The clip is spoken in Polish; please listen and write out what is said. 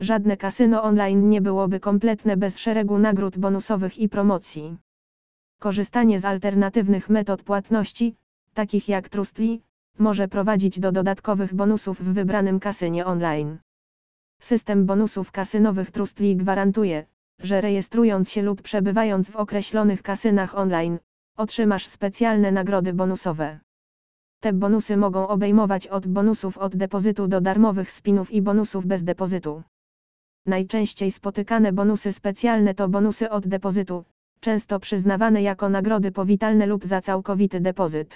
Żadne kasyno online nie byłoby kompletne bez szeregu nagród bonusowych i promocji. Korzystanie z alternatywnych metod płatności, takich jak Trustly, może prowadzić do dodatkowych bonusów w wybranym kasynie online. System bonusów kasynowych Trustly gwarantuje, że rejestrując się lub przebywając w określonych kasynach online, otrzymasz specjalne nagrody bonusowe. Te bonusy mogą obejmować od bonusów od depozytu do darmowych spinów i bonusów bez depozytu. Najczęściej spotykane bonusy specjalne to bonusy od depozytu, często przyznawane jako nagrody powitalne lub za całkowity depozyt.